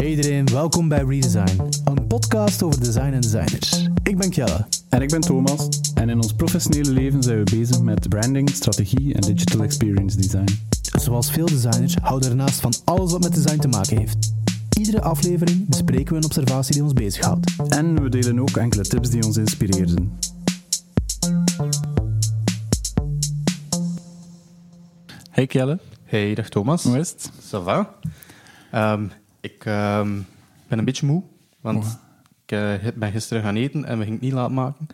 Hey iedereen, welkom bij Redesign, een podcast over design en designers. Ik ben Kjelle. En ik ben Thomas. En in ons professionele leven zijn we bezig met branding, strategie en digital experience design. Zoals veel designers houden we ernaast van alles wat met design te maken heeft. Iedere aflevering bespreken we een observatie die ons bezighoudt. En we delen ook enkele tips die ons inspireerden. Hey Kjelle, Hey, dag Thomas. hoe is het? Ça va? Ehm, ik ehm, ben een beetje moe, want Oh. ik eh, ben gisteren gaan eten en we gingen het niet laat maken.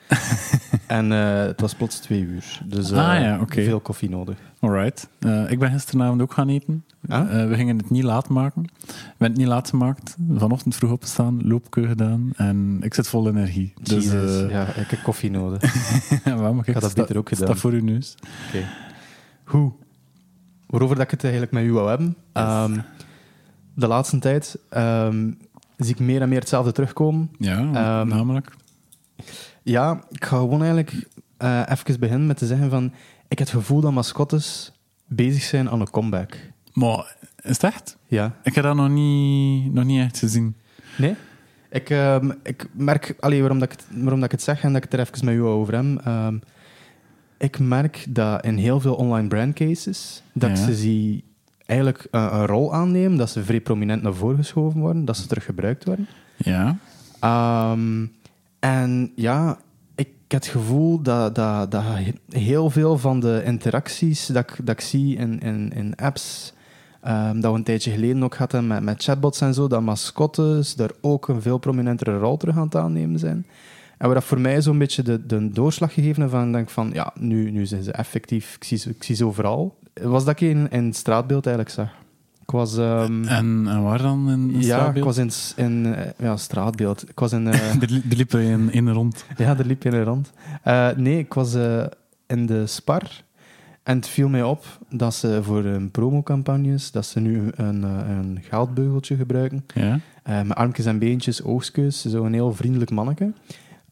en eh, het was plots twee uur, dus eh, Ah, ja, oké. veel koffie nodig. Alright. Eh, ik ben gisteravond ook gaan eten. Ah? Eh, we gingen het niet laat maken. We hebben het niet laat gemaakt. Vanochtend vroeg opgestaan, loopkeu gedaan en ik zit vol energie. Dus eh ja, ik heb koffie nodig. ja, waarom? Kijk, had dat beter ook gedaan. Staat voor uw neus. Oké. Hoe? Waarover dat ik het eigenlijk met u wou hebben. Ehm, de laatste tijd ehm, zie ik meer en meer hetzelfde terugkomen. Ja, Ehm, namelijk. Ja, ik ga gewoon eigenlijk eh even beginnen met te zeggen van... Ik heb het gevoel dat mascottes bezig zijn aan een comeback. Maar is het echt? Ja. Ik heb dat nog niet, nog niet echt gezien. Nee? Ik, ehm, ik merk... Allee, waarom, dat ik, het- waarom dat ik het zeg en dat ik het er even met u over heb... ik merk dat in heel veel online brandcases... dat Ja. ze zie eigenlijk een, een rol aannemen, dat ze vrij prominent naar voren geschoven worden, dat ze terug gebruikt worden. Ja. Ehm, en ja, ik heb het gevoel dat, dat, dat heel veel van de interacties dat ik, dat ik zie in, in, in apps, ehm, dat we een tijdje geleden ook hadden met, met chatbots en zo, dat mascottes daar ook een veel prominentere rol terug aan het aannemen zijn. En wat dat voor mij zo'n beetje de, de doorslag gegeven van, denk van, ja, nu, nu zijn ze effectief, ik zie ze, ik zie ze overal. Was dat ik in, in het straatbeeld eigenlijk zag. Ik was... ehm, En, en waar dan in, in ja, ik straatbeeld? was in, in eh, ja, straatbeeld. Ik was in... eh, Er, li- liepen in, in rond. ja, er liep je in de rand. Eh, nee, ik was eh, in de Spar. En het viel mij op dat ze voor hun promocampagnes, dat ze nu een, een geldbeugeltje gebruiken. Ja. Eh, met armpjes en beentjes, oogstkeus. Zo'n heel vriendelijk manneke.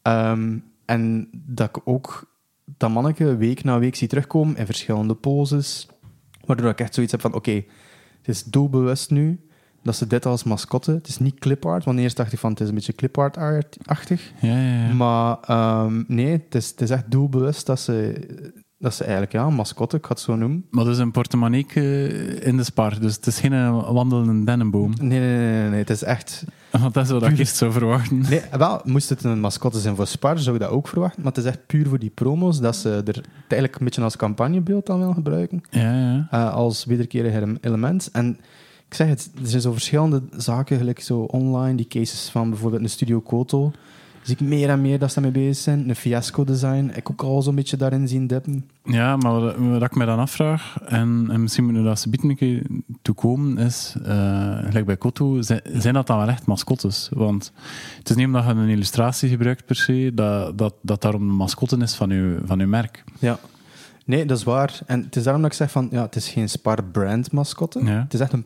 Ehm, en dat ik ook dat manneke week na week zie terugkomen in verschillende poses. Waardoor ik echt zoiets heb van, oké, het is doelbewust nu dat ze dit als mascotte... Het is niet clipart, want eerst dacht ik van, het is een beetje clipart-achtig. Ja, ja, ja. Maar ehm, nee, het is, het is echt doelbewust dat ze, dat ze eigenlijk, ja, een mascotte, ik ga het zo noemen. Maar dus een portemonnee in de spar. Dus het is geen eh, wandelende dennenboom. Nee, nee, nee, nee, nee, het is echt... Want dat is wat ik eerst zou verwachten. Nee, wel, moest het een mascotte zijn voor Spar, zou ik dat ook verwachten. Maar het is echt puur voor die promos, dat ze er eigenlijk een beetje als campagnebeeld dan willen gebruiken. Ja, ja. eh, als wederkerig ele- element. En ik zeg het, er zijn zo verschillende zaken, gelijk zo online, die cases van bijvoorbeeld een Studio Koto. Zie ik meer en meer dat ze daarmee bezig zijn. Een fiasco design, ik ook al zo'n beetje daarin zien dippen. Ja, maar wat, wat ik me dan afvraag, en, en misschien moeten we bieden een keer toekomen, is, eh, gelijk bij Koto, zijn, zijn dat dan wel echt mascottes? Want het is niet omdat je een illustratie gebruikt per se, dat dat, dat daarom de mascotte is van je, van uw merk. Ja. Nee, dat is waar. En het is daarom dat ik zeg van, ja, het is geen Spar brand mascotte. Ja. Het is echt een,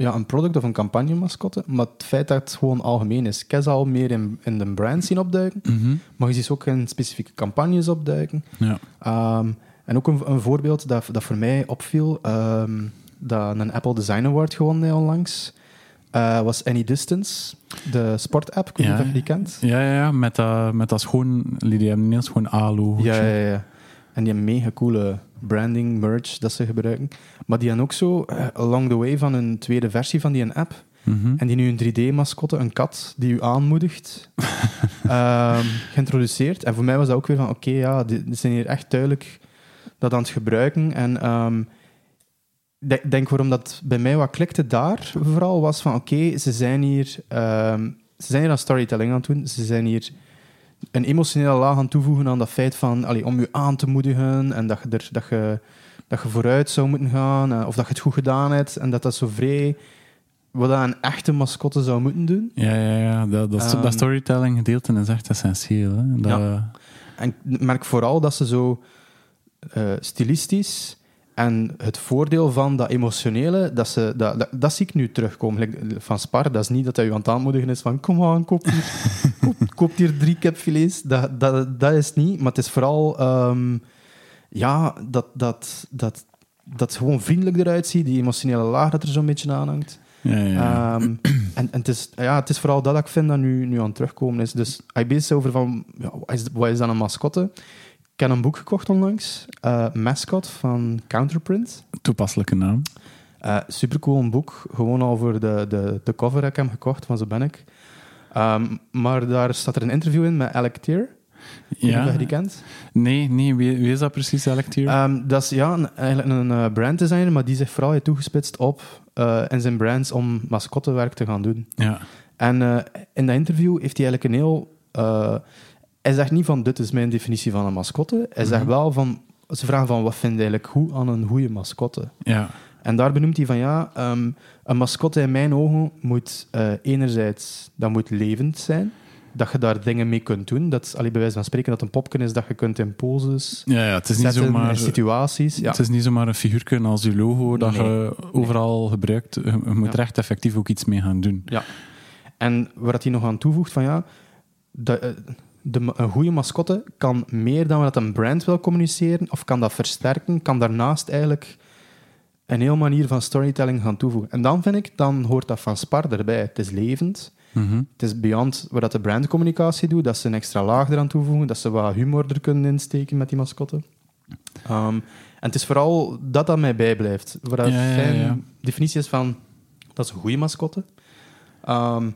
ja, een product of een campagne mascotte. Maar het feit dat het gewoon algemeen is. Ik al meer in, in de brand zien opduiken. Mhm. Maar je ziet ze ook in specifieke campagnes opduiken. Ja. Ehm, en ook een, een voorbeeld dat, dat voor mij opviel, ehm, dat een Apple Design Award gewonnen onlangs, eh, was Any Distance, de sportapp, ik weet niet Ja. of je die kent. Ja, ja, ja, met dat, met dat schoon, hebben ineens gewoon A-logo. Ja, ja, ja. En die hebben mega coole branding, merch dat ze gebruiken. Maar die hebben ook zo, eh, along the way van een tweede versie van die een app, Mhm. en die nu een 3D-mascotte, een kat, die u aanmoedigt, ehm, geïntroduceerd. En voor mij was dat ook weer van, oké, ja, die, die zijn hier echt duidelijk dat aan het gebruiken. En ehm, ik denk waarom dat bij mij wat klikte daar vooral, was van, oké, ze zijn hier... ehm, ze zijn hier aan storytelling aan het doen. Ze zijn hier een emotionele laag aan toevoegen aan dat feit van, allee, om je aan te moedigen en dat je, er, dat je, dat je vooruit zou moeten gaan, eh, of dat je het goed gedaan hebt, en dat dat zo vrij, wat een echte mascotte zou moeten doen. Ja, ja, ja. Dat, dat, Ehm, dat storytelling gedeelte is echt essentieel. Hè? Dat, En ik merk vooral dat ze zo eh, stilistisch en het voordeel van dat emotionele, dat, ze, dat, dat, dat zie ik nu terugkomen. Like, Van Spar, dat is niet dat hij je aan het aanmoedigen is van kom aan, koop hier, koop, koop hier drie kipfilets. Dat, dat, dat is niet, maar het is vooral ehm, ja, dat, dat, dat, dat het gewoon vriendelijk eruit ziet, die emotionele laag dat er zo'n beetje aan hangt. Ja, ja, ja. Ehm, en en het, is, ja, het is vooral dat dat ik vind dat nu, nu aan het terugkomen is. Dus hij bezig over van, ja, wat, is, wat is dan een mascotte? Ik heb een boek gekocht onlangs, eh, Mascot van Counterprint. Toepasselijke naam. Eh supercool een boek, gewoon al voor de, de, de cover heb ik hem gekocht, van zo ben ik. Ehm, maar daar staat er een interview in met Alec Tier. Niet of Ja. je die kent. Nee, nee wie, wie is dat precies, Electier? Ehm, dat is ja, een, eigenlijk een eh, branddesigner, maar die zich vooral heeft toegespitst op in zijn brands om mascottewerk te gaan doen. ja. En in dat interview heeft hij eigenlijk een heel... hij zegt niet van, dit is mijn definitie van een mascotte. Hij zegt Mhm. wel van... Ze vragen van, wat vind je eigenlijk goed aan een goede mascotte? ja. En daar benoemt hij van, ja, ehm, een mascotte in mijn ogen moet eh, enerzijds... Dat moet levend zijn. Dat je daar dingen mee kunt doen. Dat is, allee, bij wijze van spreken, dat een popken is dat je kunt in poses Ja, ja, het is niet zetten, zomaar... in situaties. Ja. Het is niet zomaar een figuurtje als je logo dat Nee. je overal gebruikt. Je, moet Ja. er echt effectief ook iets mee gaan doen. Ja. En wat hij nog aan toevoegt van ja, de, eh, de, een goede mascotte kan meer dan wat een brand wil communiceren, of kan dat versterken, kan daarnaast eigenlijk een heel manier van storytelling gaan toevoegen. En dan vind ik, dan hoort dat van Spar erbij. Het is levend. Mhm. Het is beyond wat dat de brandcommunicatie doet, dat ze een extra laag eraan toevoegen, dat ze wat humor er kunnen insteken met die mascotte. Ehm, en het is vooral dat dat mij bijblijft. Wat dat Ja, ja, zijn ja. definitie is van, dat is een goede mascotte. Ehm,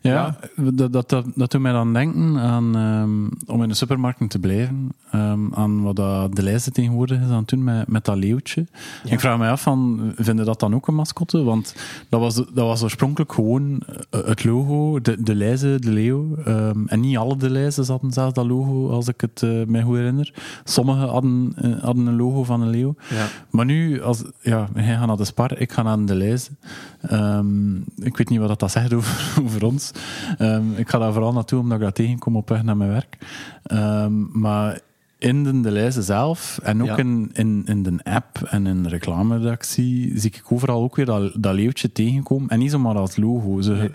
Ja, Dat, dat, dat, dat doet mij dan denken aan, ehm, om in de supermarkten te blijven, ehm, aan wat dat de lijsten tegenwoordig is aan het doen met, met dat leeuwtje. Ja. Ik vraag me af, van, vinden dat dan ook een mascotte? Want dat was, dat was oorspronkelijk gewoon eh, het logo, de, de lijzen, de leeuw. ehm, en niet alle de lijzen hadden zelfs dat logo, als ik het eh, mij goed herinner. Sommige hadden, eh, hadden een logo van een leeuw. ja. Maar nu, als, ja, hij gaat naar de Spar, ik ga naar de Lijze. Ehm, ik weet niet wat dat, dat zegt over, over ons. Ehm, ik ga daar vooral naartoe omdat ik dat tegenkom op weg naar mijn werk. Ehm, maar in de, de zelf en ook Ja. in, in, in de app en in de reclameredactie zie ik overal ook weer dat, dat leeuwtje tegenkomen. En niet zomaar als logo. Ze, Nee.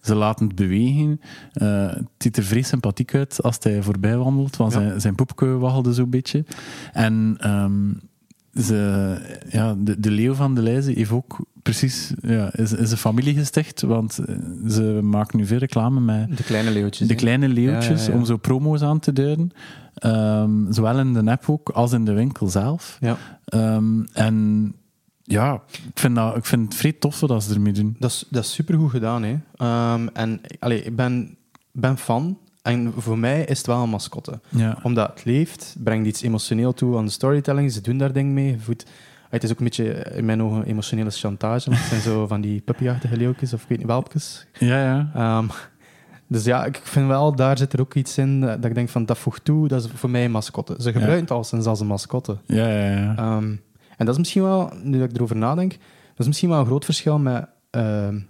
ze laten het bewegen. Eh, het ziet er vrij sympathiek uit als hij voorbij wandelt, want Ja. zijn, zijn poepke waggelde zo'n beetje. En ehm, ze, ja, de, de leeuw van de Leize heeft ook precies, ja, is, is een familie gesticht, want eh, ze maken nu veel reclame met De kleine leeuwtjes. de kleine leeuwtjes Ja, ja, ja. om zo promo's aan te duiden. Ehm, zowel in de app ook als in de winkel zelf. Ja, Ehm, en ja, ik vind, dat, ik vind het vrij tof wat ze ermee doen. dat is, dat is supergoed gedaan. Hè. Ehm, en allee, ik ben, ben fan. En voor mij is het wel een mascotte. Ja. Omdat het leeft, brengt iets emotioneel toe aan de storytelling. Ze doen daar dingen mee. Voet, het is ook een beetje, in mijn ogen, emotionele chantage. Want het zijn zo van die puppyachtige leeuwtjes of ik weet niet, welpjes. Ja, ja. Ehm, dus ja, ik vind wel, daar zit er ook iets in dat dat ik denk van, dat voegt toe. Dat is voor mij een mascotte. Ze gebruiken het al sinds als een mascotte. Ja, ja, ja. Ehm, en dat is misschien wel, nu dat ik erover nadenk, dat is misschien wel een groot verschil met ehm,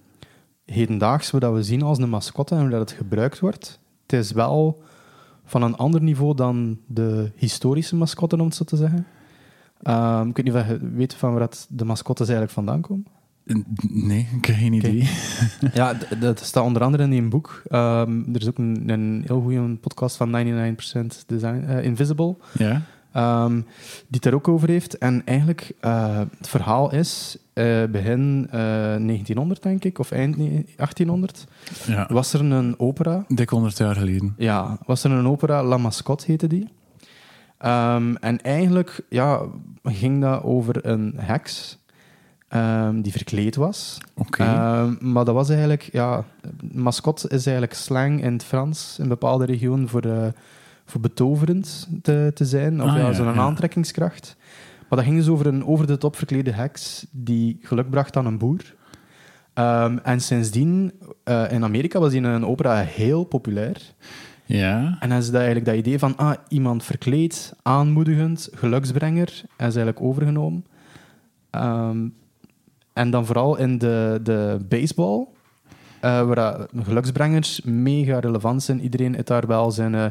hedendaags, wat we zien als een mascotte en hoe dat het gebruikt wordt. Het is wel van een ander niveau dan de historische mascotten, om het zo te zeggen. Ehm, ik weet niet of je weet van waar dat de mascottes eigenlijk vandaan komen. Nee, ik heb geen idee. ja, dat staat onder andere in een boek. Ehm, er is ook een, een heel goede podcast van 99% Design, eh, Invisible. Ja? Ehm, die het daar ook over heeft. En eigenlijk, eh, het verhaal is, eh, begin eh, 1900 denk ik, of eind ne- 1800, Ja. was er een opera. Dik 100 jaar geleden. Ja, was er een opera, La Mascotte heette die. Ehm, en eigenlijk ja, ging dat over een heks ehm, die verkleed was. Ehm, maar dat was eigenlijk, ja, mascotte is eigenlijk slang in het Frans, in bepaalde regionen, voor, eh, voor betoverend te, te zijn, of Ah, ja, zo'n ja. aantrekkingskracht. Maar dat ging dus over een over de top verklede heks die geluk bracht aan een boer. Ehm, en sindsdien, eh, in Amerika was die in een opera heel populair. ja. En dan is dat eigenlijk dat idee van ah, iemand verkleed, aanmoedigend, geluksbrenger, is eigenlijk overgenomen. Ehm, en dan vooral in de, de baseball, eh, waar geluksbrengers mega relevant zijn. Iedereen heeft daar wel zijn... eh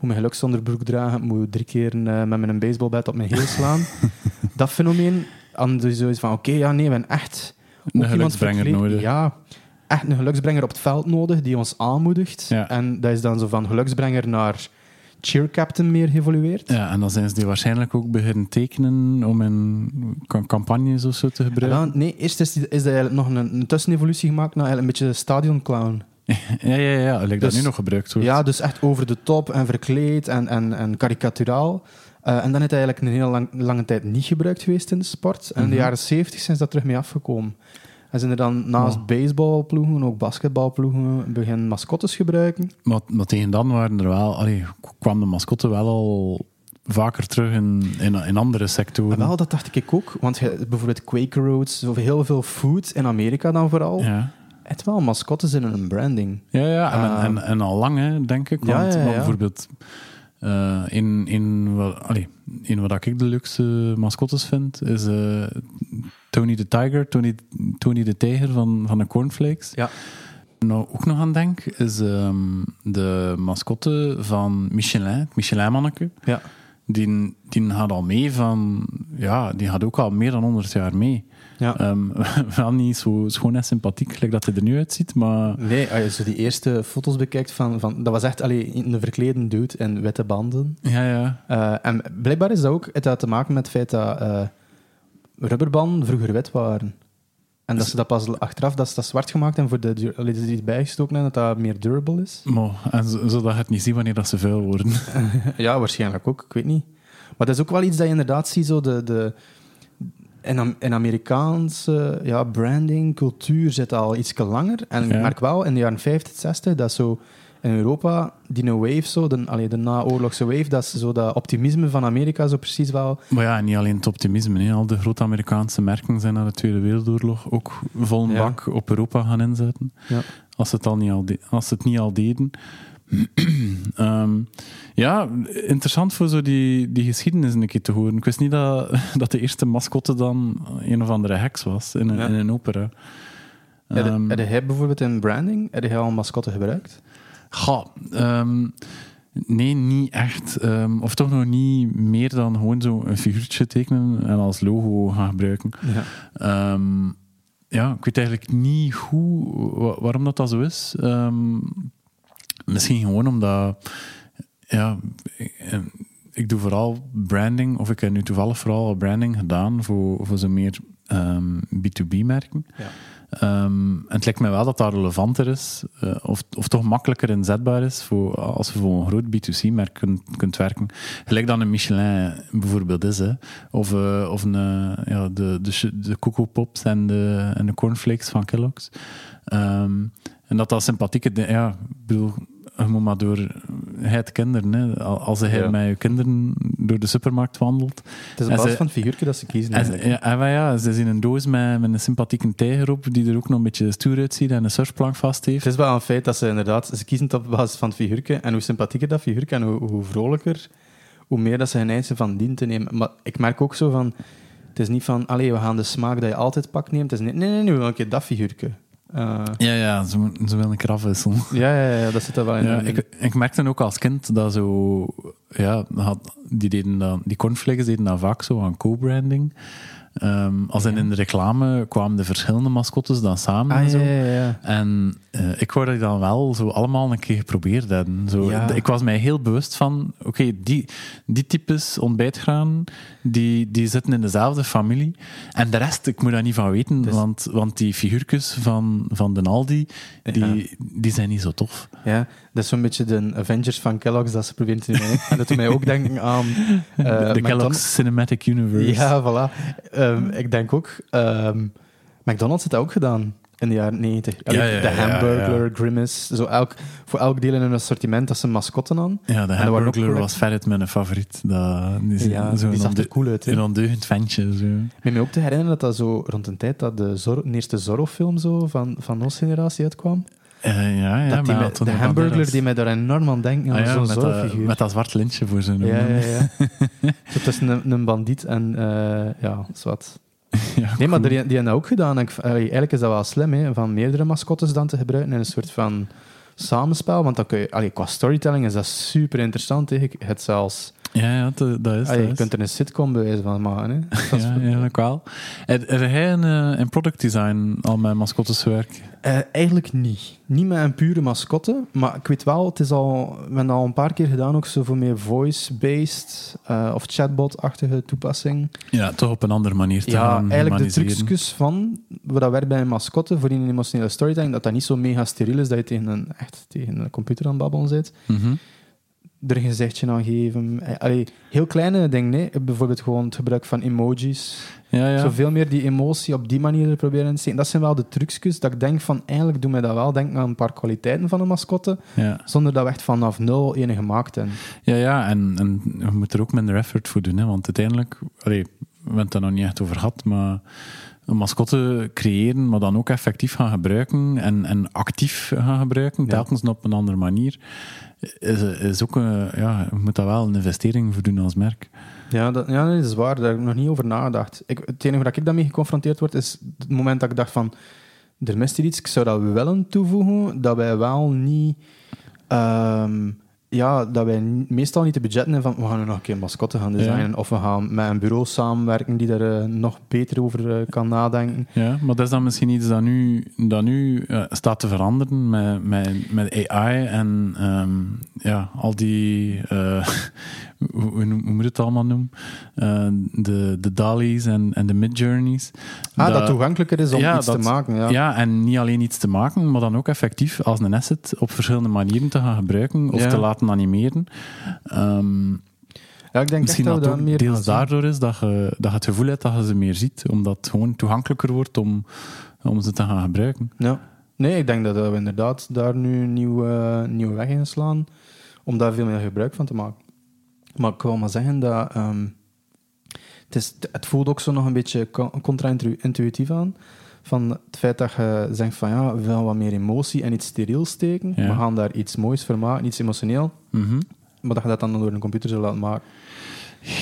moet mijn geluksonderbroek dragen, moet drie keer eh, met mijn baseballbat op mijn heel slaan. dat fenomeen, aan dus zoiets van, oké, ja, nee, we hebben echt... Een ook iemand geluksbrenger nodig. Ja, echt een geluksbrenger op het veld nodig, die ons aanmoedigt. Ja. En dat is dan zo van geluksbrenger naar cheer captain meer geëvolueerd. Ja, en dan zijn ze die waarschijnlijk ook beginnen tekenen om in ca- campagnes of zo te En gebruiken. dan, nee, eerst is, die, is er eigenlijk nog een, een tussenevolutie gemaakt naar eigenlijk een beetje stadionclown. Ja, ja, ja, lijkt dat Dus- nu nog gebruikt wordt. Ja, dus echt over de top en verkleed en, en, en karikaturaal. Eh, en dan is hij eigenlijk een hele lang, lange tijd niet gebruikt geweest in de sport. En in de Mhm. jaren 70 zijn ze daar terug mee afgekomen. En zijn er dan naast Wow. baseballploegen, ook basketbalploegen, beginnen mascottes gebruiken. Maar, maar tegen dan waren er wel, allee, kwam de mascotte wel al vaker terug in, in, in andere sectoren. En wel, dat dacht ik ook. Want bijvoorbeeld Quaker Oats, of heel veel food in Amerika dan vooral. Ja. Het wel mascottes in een branding. Ja, ja en, Ah. en, en al lang, hè, denk ik. Want ja, ja. maar bijvoorbeeld, eh, in, in, wat, allee, in wat ik de leukste mascottes vind, is eh, Tony the Tiger, Tony, Tony de Tijger van, van de Cornflakes. Ja. Nou, ook nog aan denk, is ehm, de mascotte van Michelin, het Michelin-manneke. Ja. Die, die gaat al mee van, ja, die gaat ook al meer dan 100 jaar mee. Ja. Ehm, wel niet zo schoon en sympathiek, gelijk dat hij er nu uitziet, maar Nee, als je zo die eerste foto's bekijkt, van, van, dat was echt alleen een verkleden dude in witte banden. ja, ja. Eh, en blijkbaar is dat ook het had te maken met het feit dat eh, rubberbanden vroeger wit waren. En dat ze dat pas achteraf dat ze dat zwart gemaakt en voor de duur- allee, die bijgestoken hebben, dat dat meer durable is. Maar, en zo- zodat je het niet ziet wanneer dat ze vuil worden. ja, waarschijnlijk ook, ik weet niet. Maar dat is ook wel iets dat je inderdaad ziet, zo de, de, in, Am- in Amerikaanse ja, branding, cultuur zit al iets langer. En Ja. ik merk wel in de jaren 50, 60 dat zo in Europa, die wave, zo, de, allee, de naoorlogse wave, dat ze zo dat optimisme van Amerika zo precies wel... Maar ja, niet alleen het optimisme. Hè. Al de grote Amerikaanse merken zijn na de Tweede Wereldoorlog ook vol Ja. bak op Europa gaan inzetten. Ja. Als, ze het al niet al de- als ze het niet al deden. Ehm, ja, interessant voor zo die, die geschiedenis een keer te horen. Ik wist niet dat, dat de eerste mascotte dan een of andere heks was in een, Ja. in een opera. Je- Ehm, heb jij bijvoorbeeld in branding, heb jij al een mascotte gebruikt? Ga, ehm, nee, niet echt. Of toch nog niet meer dan gewoon zo een figuurtje tekenen en als logo gaan gebruiken. Ja. Ja, ik weet eigenlijk niet hoe, wa- waarom dat, dat zo is. Misschien gewoon omdat, ja, ik, eh, ik doe vooral branding, of ik heb nu toevallig vooral al branding gedaan voor, voor zo meer ehm, B2B-merken. Ja. Ehm, en het lijkt mij wel dat dat relevanter is, eh, of, of toch makkelijker inzetbaar is voor, als je voor een groot B2C-merk kunt, kunt werken. Gelijk dan een Michelin bijvoorbeeld is, hè. of, eh, of een, ja, de, de, de Cocoa Pops en de, en de cornflakes van Kellogg's. Ehm, en dat dat sympathieke, ja, ik bedoel, je moet maar door het kinderen, hè. Al- als je Ja. met je kinderen door de supermarkt wandelt, Het is op basis ze- van het figuurtje dat ze kiezen. en, ja, en ja, ze zien een doos met, met een sympathieke tijger op, die er ook nog een beetje stoer uitziet en een surfplank vast heeft. Het is wel een feit dat ze inderdaad, ze kiezen het op basis van het figuurtje. En hoe sympathieker dat figuurtje en hoe, hoe vrolijker, hoe meer dat ze geneigd zijn van dien te nemen. Maar ik merk ook zo van, het is niet van, allee, we gaan de smaak dat je altijd pak neemt. Het is niet, nee, nee, nee, we willen een keer dat figuurtje. Eh, Ja, ja, ze, ze willen een keer afwisselen. ja, ja, ja, dat zit er wel in. Ja, ik, ik merkte ook als kind dat zo... Ja, had, die, deden dat, die cornflakes deden dat vaak zo aan co-branding. Ehm, als in, in de reclame kwamen de verschillende mascottes dan samen. en ah, zo. ja, ja, ja. En eh, ik wou dat dan wel zo allemaal een keer geprobeerd hebben. Zo. Ik was mij heel bewust van, oké, die, die types ontbijtgraan, die, die zitten in dezelfde familie. En de rest, ik moet daar niet van weten, Dus- want, want die figuurtjes van, van de Aldi, die, die zijn niet zo tof. Ja, dat is zo'n beetje de Avengers van Kellogg's dat ze proberen te doen. En dat doet mij ook denken aan... eh, de de McDonald's. Kellogg's Cinematic Universe. Ja, voilà. Ehm, ik denk ook... ehm, McDonald's heeft dat ook gedaan in de jaren 90. Ja, ja, de ja, Hamburglar, ja. Grimace. Zo elk, voor elk deel in hun assortiment dat ze mascotten aan. Ja, de Hamburglar correct. was veruit mijn favoriet. Dat, die, Ja, zo'n die zag er cool uit. een ondeugend ventje. Zo. Ik me ook te herinneren dat dat zo rond een tijd dat de, Zorro, de eerste Zorro-film zo van, van onze generatie uitkwam. Eh, ja, ja, dat die met- de Hamburglar Banderas. die mij daar enorm aan aan Ah ja, zo'n met, dat, met dat zwart lintje voor zijn Ja, ja, ja. zo tussen een, een bandiet en... eh ja, zwart. Ja, Nee, maar die, die hebben dat ook gedaan. Ik, eigenlijk is dat wel slim, hè, van meerdere mascottes dan te gebruiken in een soort van samenspel. Want dan kun je, allee, qua storytelling is dat super interessant. Hè. Je, het zelfs, Ja, ja, dat, dat is je dat. kunt er een sitcom bij wijze van maken. Hè. Ja, wel. Heb jij in, eh, in product design al met mascottes gewerkt? Eh, eigenlijk niet. Niet met een pure mascotte, maar ik weet wel, het is al, we hebben dat al een paar keer gedaan, ook zo voor meer voice-based eh, of chatbot-achtige toepassing. Ja, toch op een andere manier te Ja, eigenlijk de trucjes van wat dat werkt bij een mascotte voor in een emotionele storytelling, dat dat niet zo mega steriel is dat je tegen een, echt tegen een computer aan het babbelen zit. Mhm. Er een gezichtje aan geven. Eh, Allee, heel kleine dingen, nee. bijvoorbeeld gewoon het gebruik van emojis. Ja, ja. Zoveel meer die emotie op die manier proberen te steken. Dat zijn wel de trucjes dat ik denk van, eigenlijk doen mij dat wel denken aan een paar kwaliteiten van een mascotte, ja. zonder dat we echt vanaf nul ene gemaakt hebben. Ja, ja, en, en je moet er ook minder effort voor doen. Hè, want uiteindelijk, allee, we hebben het daar nog niet echt over gehad, maar een mascotte creëren, maar dan ook effectief gaan gebruiken en, en actief gaan gebruiken, Ja. telkens op een andere manier, is, is ook een, ja, je moet daar wel een investering voor doen als merk. Ja, dat, ja dat is waar. Daar heb ik nog niet over nagedacht. Ik, het enige waar ik daarmee geconfronteerd word, is het moment dat ik dacht van, er mist hier iets, ik zou dat willen toevoegen, dat wij wel niet... ehm, ja, dat wij meestal niet de budgetten hebben van, we gaan nu nog een keer een mascotte gaan designen, of we gaan met een bureau samenwerken die er eh, nog beter over eh, kan nadenken. Ja, maar dat is dan misschien iets dat nu, dat nu eh, staat te veranderen met, met, met AI en ehm, ja, al die, hoe, hoe moet je het allemaal noemen? Eh, de, de DALI's en, en de Midjourneys. Ah, dat, toegankelijker is om ja, iets dat- te maken. Ja. Ja. en niet alleen iets te maken, maar dan ook effectief als een asset op verschillende manieren te gaan gebruiken of Ja. te laten animeren. Ehm, Ja, ik denk misschien dat dat meer deels daardoor is dat je, dat je het gevoel hebt dat je ze meer ziet, omdat het gewoon toegankelijker wordt om, om ze te gaan gebruiken. Ja. Nee, ik denk dat we inderdaad daar nu een nieuwe, nieuwe weg in slaan om daar veel meer gebruik van te maken. Maar ik wil maar zeggen dat ehm, het, is, het voelt ook zo nog een beetje co- contra-intuïtief aan. Van het feit dat je zegt van ja, we willen wat meer emotie en iets steriel steken. Ja. We gaan daar iets moois voor maken, iets emotioneel. Mhm. Maar dat je dat dan door een computer zou laten maken.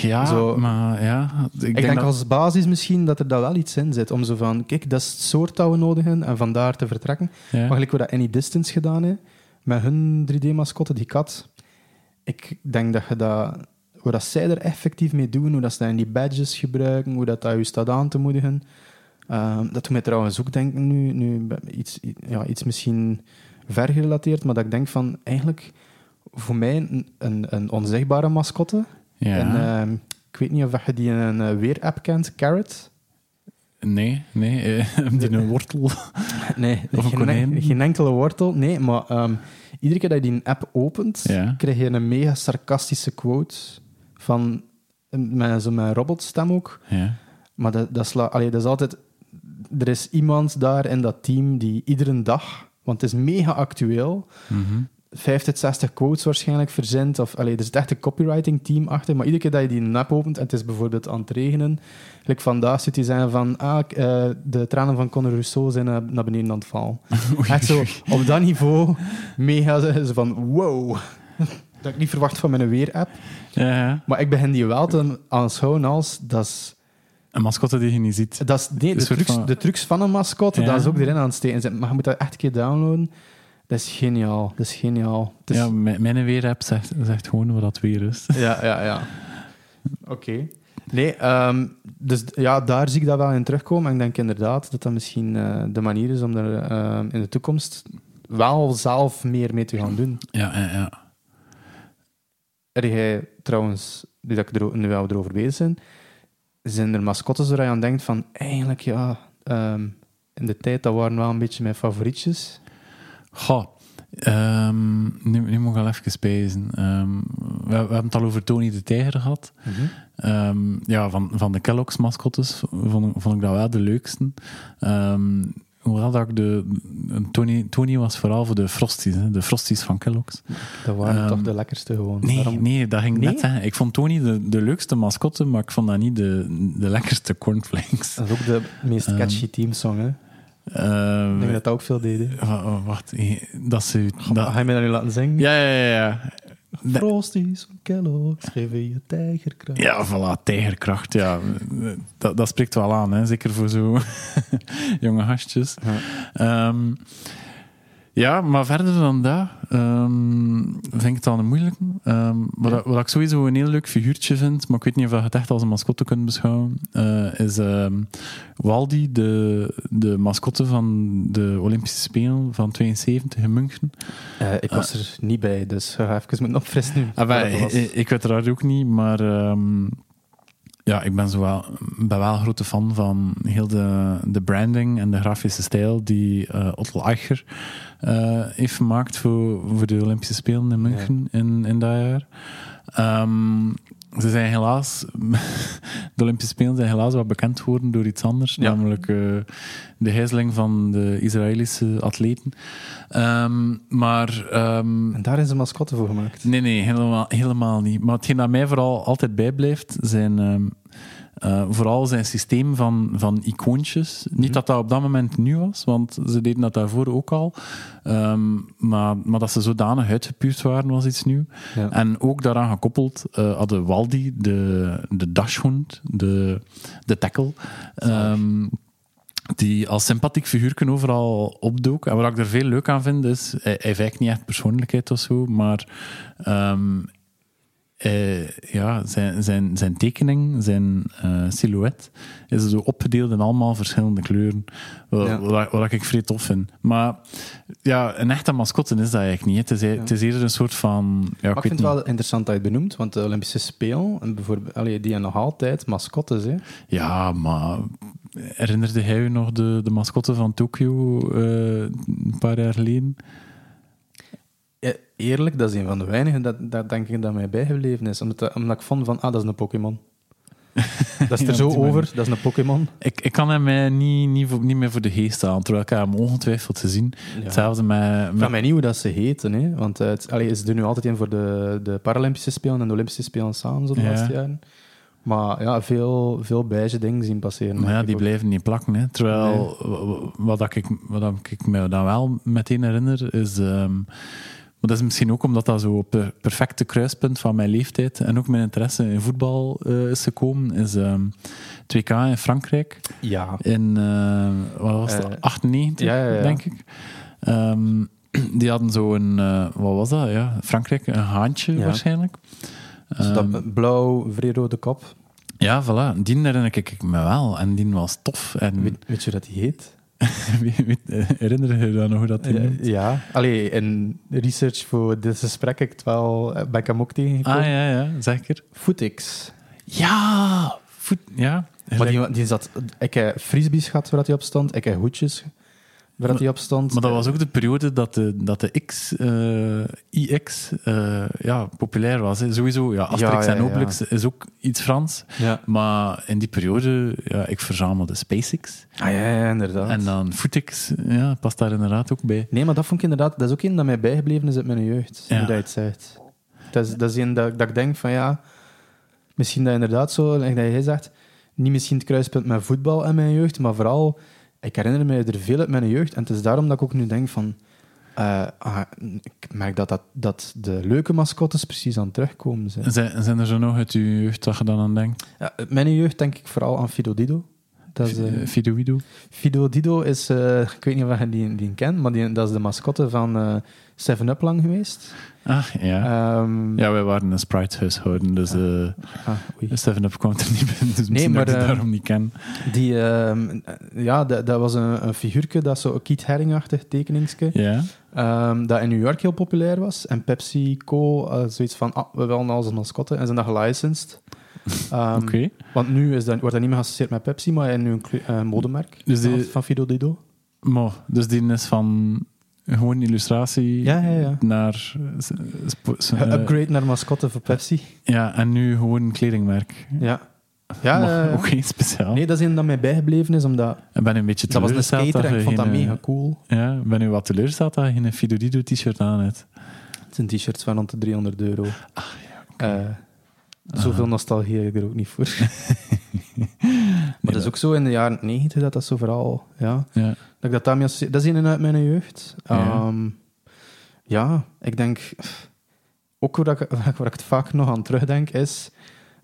Ja, Zo- maar ja, ik, Ik, denk, dat, als basis misschien dat er daar wel iets in zit. Om zo van, kijk, dat is het soort dat we nodig hebben en vandaar te vertrekken. ja. Maar gelijk we dat Any Distance gedaan hebben, met hun 3D-mascotte, die kat. Ik denk dat je dat... Hoe dat zij er effectief mee doen, hoe dat ze dat in die badges gebruiken, hoe dat, dat je staat aan te moedigen. Ehm, dat doet mij trouwens ook denken nu, nu iets, ja, iets misschien vergerelateerd, maar dat ik denk van, eigenlijk, voor mij een, een, een onzichtbare mascotte. ja. En, ehm, ik weet niet of je die in een eh, weer-app kent, Carrot. Nee, nee, eh, die een wortel. Nee, Of een geen, enkele wortel. Nee, maar ehm, iedere keer dat je die app opent, Ja. krijg je een mega sarcastische quote van met zo'n met een robotstem ook. Ja. Maar dat, dat, sla, allee, dat is altijd... Er is iemand daar in dat team die iedere dag... Want het is mega actueel. Mhm. 50, 60 quotes waarschijnlijk verzint. Of, allee, er zit echt een copywriting team achter. Maar iedere keer dat je die app opent en het is bijvoorbeeld aan het regenen. Like vandaag zit hij zeggen van... Ah, eh, de tranen van Conor Rousseau zijn naar beneden aan het vallen. Echt zo, op dat niveau, mega zo van wow. Dat ik niet verwacht van mijn weer-app. Ja, ja. Maar ik begin die wel te aanschouwen als... Dat is, Een mascotte die je niet ziet. dat is, nee, de, trucs, van- de trucs van een mascotte, Ja. dat is ook erin aan het steken. Maar je moet dat echt een keer downloaden. Dat is geniaal. Dat is geniaal. Is- Ja, mijn, weer-app zegt, zegt gewoon wat dat weer is. Ja, ja, ja. Oké. Nee, ehm, dus ja, daar zie ik dat wel in terugkomen. En ik denk inderdaad dat dat misschien eh, de manier is om er ehm, in de toekomst wel zelf meer mee te gaan doen. Ja, ja, ja. Er jij trouwens, nu dat ik er, nu wel erover bezig ben, zijn er mascottes waar je aan denkt van, eigenlijk ja, ehm, in de tijd, dat waren wel een beetje mijn favorietjes. Goh, ehm, nu, nu moet ik al even spijzen. Ehm, we, we hebben het al over Tony de Tijger gehad. Ehm, ja, van, van de Kellogg's mascottes vond, ik- vond ik dat wel de leukste. Hoewel dat ik de... Tony, Tony was vooral voor de Frosties, hè, de Frosties van Kellogg's. Dat waren toch de lekkerste gewoon. Nee, Daarom- nee, dat ging Nee? net zeggen. Ik vond Tony de, de leukste mascotte, maar ik vond dat niet de, de lekkerste cornflakes. Dat is ook de meest catchy teamsong, hè. Ehm, Ik denk dat dat ook veel deden. wa- wa- Wacht, dat ze... Dat, Ga je mij dat nu laten zingen? ja, ja, ja, ja. Frosties van Kellogg's geven je tijgerkracht. Ja, voilà, tijgerkracht. Ja, dat, dat spreekt wel aan, hè? zeker voor zo jonge gastjes. Ja. Ehm, Ja, maar verder dan dat ehm, vind ik het al een moeilijke. Ehm, wat, Ja. ik- wat ik sowieso een heel leuk figuurtje vind, maar ik weet niet of je het echt als een mascotte kunt beschouwen, eh, is ehm, Waldi, de, de mascotte van de Olympische Spelen van 72 in München. Eh, ik was er niet bij, dus ga even moeten opfrissen nu. Ah, ik, ik uiteraard ook niet, maar ja, ik ben, zo wel, ben wel een grote fan van heel de, de branding en de grafische stijl die eh Otto Eicher eh, heeft gemaakt voor, voor de Olympische Spelen in München in, in dat jaar. Ehm, ze zijn helaas, de Olympische Spelen zijn helaas wat bekend geworden door iets anders, Ja. namelijk eh, de gijzeling van de Israëlische atleten. Ehm, maar ehm, En daar is een mascotte voor gemaakt. Nee, nee, helemaal, helemaal niet. Maar hetgeen dat mij vooral altijd bijblijft, zijn ehm, eh, vooral zijn systeem van, van icoontjes. Niet dat dat op dat moment nieuw was, want ze deden dat daarvoor ook al. Ehm, maar, maar dat ze zodanig uitgepuurd waren, was iets nieuw. Ja. En ook daaraan gekoppeld eh, hadden Waldi, de, de dashhond, de, de tackle, ehm, die als sympathiek figuurken overal opdook. En wat ik er veel leuk aan vind, is, hij, hij heeft eigenlijk niet echt persoonlijkheid of zo, maar ehm, eh, ja, zijn, zijn, zijn tekening, zijn eh, silhouet, is zo opgedeeld in allemaal verschillende kleuren. Wat, Ja. wat, wat ik vrij tof vind. Maar ja, een echte mascotte is dat eigenlijk niet. Het is, e- het is eerder een soort van... Ja, ik vind het wel interessant dat je het benoemt, want de Olympische Spelen, en bijvoorbeeld, allee, die hebben nog altijd mascottes. Hè. Ja, maar herinnerde hij je nog de, de mascotte van Tokio eh, een paar jaar geleden? Eerlijk, dat is een van de weinigen dat, dat denk ik dat mij bijgebleven is. Omdat, dat- omdat ik vond van, ah, dat is een Pokémon. dat is er zo over, dat is een Pokémon. Ik, ik kan hem mij niet, niet, voor- niet meer voor de geest halen, terwijl ik hem ongetwijfeld te zien. Ja. Hetzelfde met... Ik met vraag mij niet hoe dat ze heten, hè. want uh, het, allee, is er nu altijd een voor de, de Paralympische Spelen en de Olympische Spelen samen, zo de Ja. laatste jaren. Maar ja, veel, veel beige dingen zien passeren. Maar ja, die ik ook. blijven niet plakken. Hè. Terwijl, w- wat, dat ik, wat ik me dan wel meteen herinner, is... ehm, maar dat is misschien ook omdat dat zo op het perfecte kruispunt van mijn leeftijd en ook mijn interesse in voetbal eh, is gekomen, is ehm 2K in Frankrijk. Ja, In, eh, wat was dat? Eh, 98, ja, ja, ja. denk ik. Ehm, die hadden zo een, eh, wat was dat? Ja, Frankrijk, een haantje Ja. waarschijnlijk. dus dat Ehm, blauw, vrij rode kop. ja, voilà. Die herinner ik me wel. En die was tof. En Weet, weet je dat die heet? Eh, herinner je je dan nog hoe dat die Ja, noemt? ja. Allee, in research voor dit gesprek heb ik het wel, ben ik hem ook tegengekomen. Ah, ja, ja, zeker. Footix. Ja! Voet, ja. Maar die, die zat... Ik heb frisbees gehad waar hij op stond. Ik heb hoedjes waar dat hij op stond. Maar dat was ook de periode dat de, dat de X, eh, IX eh, ja, populair was. Hè. Sowieso, ja, Asterix Ja, ja, en. Obelix is ook iets Frans. Ja. Maar in die periode, ja, ik verzamelde SpaceX. Ah ja, ja, inderdaad. En dan Footix, ja, past daar inderdaad ook bij. Nee, maar dat vond ik inderdaad... Dat is ook een dat mij bijgebleven is uit mijn jeugd. Hoe dat je het zegt. Dat is, dat is een dat, dat ik denk van ja... Misschien dat inderdaad zo, dat jij zegt... Niet misschien het kruispunt met voetbal in mijn jeugd, maar vooral... Ik herinner me er veel uit mijn jeugd. En het is daarom dat ik ook nu denk van... eh, ah, ik merk dat, dat, dat de leuke mascottes precies aan het terugkomen zijn. Zijn, zijn er zo nog uit je jeugd dat je dan aan denkt? Ja, uit mijn jeugd denk ik vooral aan Fido Dido. Dat is, eh, Eh, Fido Wido? Fido Dido is, eh, ik weet niet of je die, die kent, maar die, dat is de mascotte van eh, Seven Up lang geweest. Ah, ja. Ehm, Ja, wij waren een Sprite-huishouden, dus eh ah, oei. 7-Up kwam er niet binnen, dus misschien maar, dat ik die eh, daarom niet ken. Die, ehm, ja, dat, dat was een, een figuurtje, dat zo een Keith Haring-achtig tekeningske, Ja, ehm, dat in New York heel populair was. En PepsiCo, eh zoiets van, ah, we willen als een mascotte, en zijn dat gelicensed. Oké. Want nu is dat, wordt dat niet meer geassocieerd met Pepsi, maar in nu een eh, modemerk Dus die- van, Fido Dido. Maar, dus die is van gewoon illustratie Ja, ja, ja. naar... eh, Upgrade naar mascotte voor Pepsi. ja, en nu gewoon een kledingmerk. Ja. Ja, Maar ja, ja. ook geen speciaal. Nee, dat is een dat mij bijgebleven is, omdat Ik ben een beetje dat was een teleurgesteld skater en je ik vond dat geen, eh, mega cool. Ja, ik ben nu wat teleurgesteld dat je geen Fido Dido t-shirt aan hebt. Het zijn t-shirts van rond de 300 euro. Ah, Eh, zoveel nostalgie heb ik er ook niet voor. maar dat is ook zo in de jaren 90 dat dat zo vooral... Ja, Ja. dat ik dat daarmee. Dat is een uit mijn jeugd. Ja. Ehm, ja, ik denk... Ook waar ik, waar ik het vaak nog aan terugdenk, is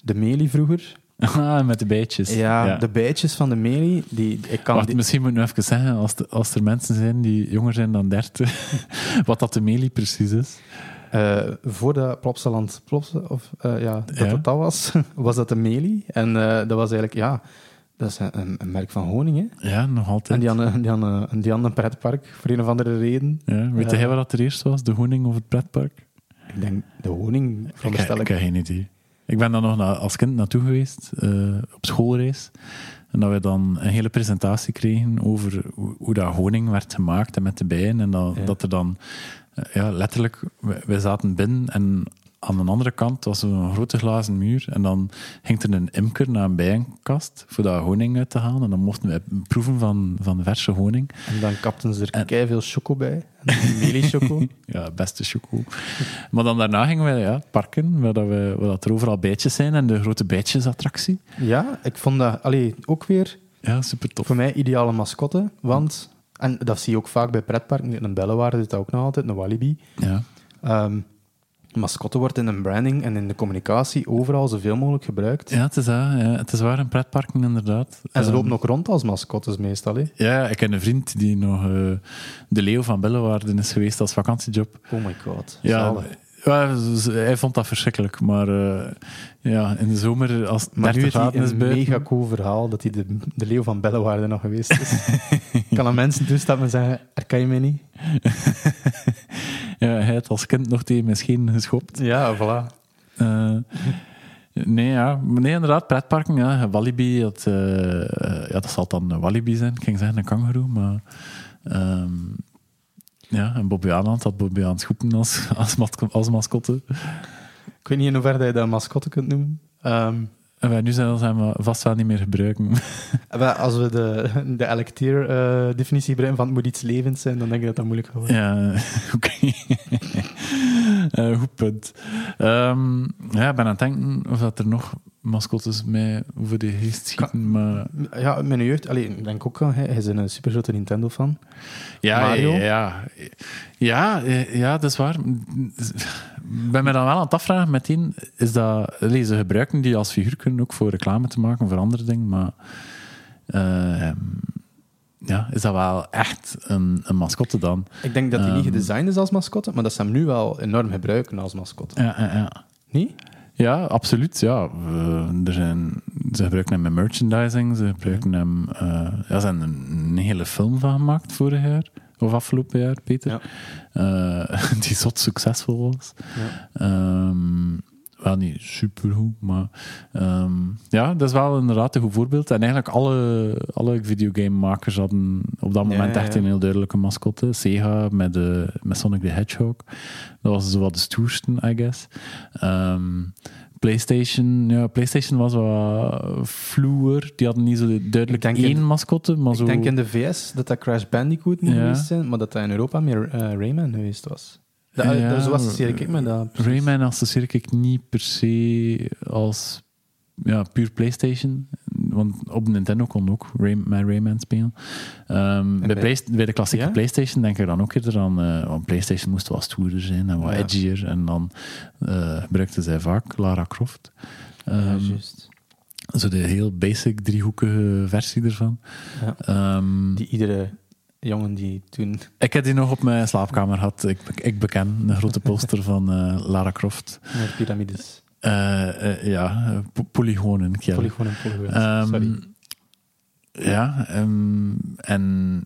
de Meli vroeger. Ah, met de bijtjes. Ja, de bijtjes van de Meli, die, ik kan Wacht, die- misschien moet ik nu even zeggen, als, de- als er mensen zijn die jonger zijn dan 30, wat dat de melie precies is. Eh, voordat Plopsaland Plopsa, of eh, ja, dat Ja. het dat was, was dat de Meli. En eh, dat was eigenlijk, ja, dat is een, een merk van honing, hè. Ja, nog altijd. En die hadden, die, hadden, die hadden een pretpark, voor een of andere reden. ja, weet jij wat dat er eerst was? De honing of het pretpark? Ik denk de honing, veronderstel ik ik. heb geen idee. Ik ben daar nog na- als kind naartoe geweest, op schoolreis. En dat we dan een hele presentatie kregen over hoe, hoe dat honing werd gemaakt en met de bijen. En dat, Ja. dat er dan, ja, letterlijk, wij, zaten binnen en aan de andere kant was een grote glazen muur. En dan ging er een imker naar een bijenkast voor dat honing uit te halen. En dan mochten wij proeven van, van verse honing. En dan kapten ze er En- kei veel choco bij. Meli choco. Ja, beste choco. maar dan daarna gingen we ja, parken, waar, dat we, waar dat er overal bijtjes zijn. En de grote bijtjesattractie. ja, ik vond dat allee, ook weer Ja, super tof. voor mij ideale mascotte. Want, en dat zie je ook vaak bij pretparken, een Bellewaarde zit dat ook nog altijd, een Walibi. Ja. Ehm mascotte wordt in een branding en in de communicatie overal zoveel mogelijk gebruikt. Ja, het is, dat, ja, het is waar, een pretparken inderdaad. En ze Ehm, lopen ook rond als mascottes meestal. Hè. Ja, ik ken een vriend die nog eh, de Leeuw van Bellewaarde is geweest als vakantiejob. Oh my god. Ja, zalig. Ja, hij vond dat verschrikkelijk, maar eh, ja, in de zomer als het Maar nu 30 is hij graden is een mega cool verhaal dat hij de, de leeuw van Bellewaarde nog geweest is. Ik kan aan mensen toestappen en zeggen, herken je mij niet? Ja, hij had als kind nog tegen mijn scheen geschopt. Ja, voilà. Eh, nee, ja. nee, inderdaad, pretparken. Ja. Walibi, dat, eh, ja, dat zal dan een Walibi zijn. Ik ging zeggen een kangoeroe, maar... ehm, ja, en Bobby Aanland had Bobby aan het schoepen als, als, masco- als mascotte. Ik weet niet in hoeverre je dat mascotte kunt noemen. Ehm, En wij nu zijn, zijn we vast wel niet meer gebruiken. als we de, de Electeer-definitie gebruiken van het moet iets levends zijn, dan denk ik dat dat moeilijk gaat worden. ja, oké. Eh, goed punt. Ehm, ja, ik ben aan het denken of dat er nog mascottes mij over de geest schieten, maar... Ja, mijn jeugd, allee, ik denk ook wel, hij is een super grote Nintendo-fan. Ja, Mario? Ja, ja, eh, ja, dat is waar. Ik ben me dan wel aan het afvragen meteen, is dat... allee, ze gebruiken die als figuur kunnen ook voor reclame te maken, voor andere dingen, maar... eh, ja, is dat wel echt een, een mascotte dan? Ik denk dat hij niet Ehm. gedesigned is als mascotte, maar dat ze hem nu wel enorm gebruiken als mascotte. Ja, ja, ja. Niet? Ja, absoluut. Ja. We- er zijn, ze gebruiken hem met merchandising. Ze gebruiken hem... eh, ja, ze hebben een, hele film van gemaakt vorig jaar. Of afgelopen jaar, Peter. Eh, die zot succesvol was. Ja. Ehm, wel niet supergoed, maar... ehm, ja, dat is wel inderdaad een goed voorbeeld. En eigenlijk alle, alle videogamemakers hadden op dat moment ja, echt een heel duidelijke mascotte. Sega met, de, met Sonic the Hedgehog. Dat was zo wat de stoerste, I guess. Ehm, PlayStation, ja, PlayStation was wat fluwer. Die hadden niet zo duidelijk Ik één in- mascotte, maar zo... Ik denk in de VS dat dat Crash Bandicoot moet Ja. geweest zijn, maar dat dat in Europa meer eh, Rayman geweest was. Dat, Ja, dat, zo associeer ik me dat. precies. Rayman associeer ik niet per se als ja, puur PlayStation. Want op Nintendo kon ook Ray, Rayman spelen. Ehm, bij, bij- Play- bij de klassieke Ja? PlayStation denk ik dan ook eerder aan. eh, want PlayStation moest wel stoerder zijn en wat Ja. edgier. En dan eh gebruikten zij vaak Lara Croft. Ja, Ehm, juist. zo de heel basic driehoekige versie ervan. Ja. Ehm, Die iedere jongen die toen... ik heb die nog op mijn slaapkamer gehad. Ik, ik beken een grote poster van eh, Lara Croft. Met piramides. Eh, eh, ja, po- polygonen. Kjell. Polygoon en polygoon. Ehm, Sorry. Ja, ehm, en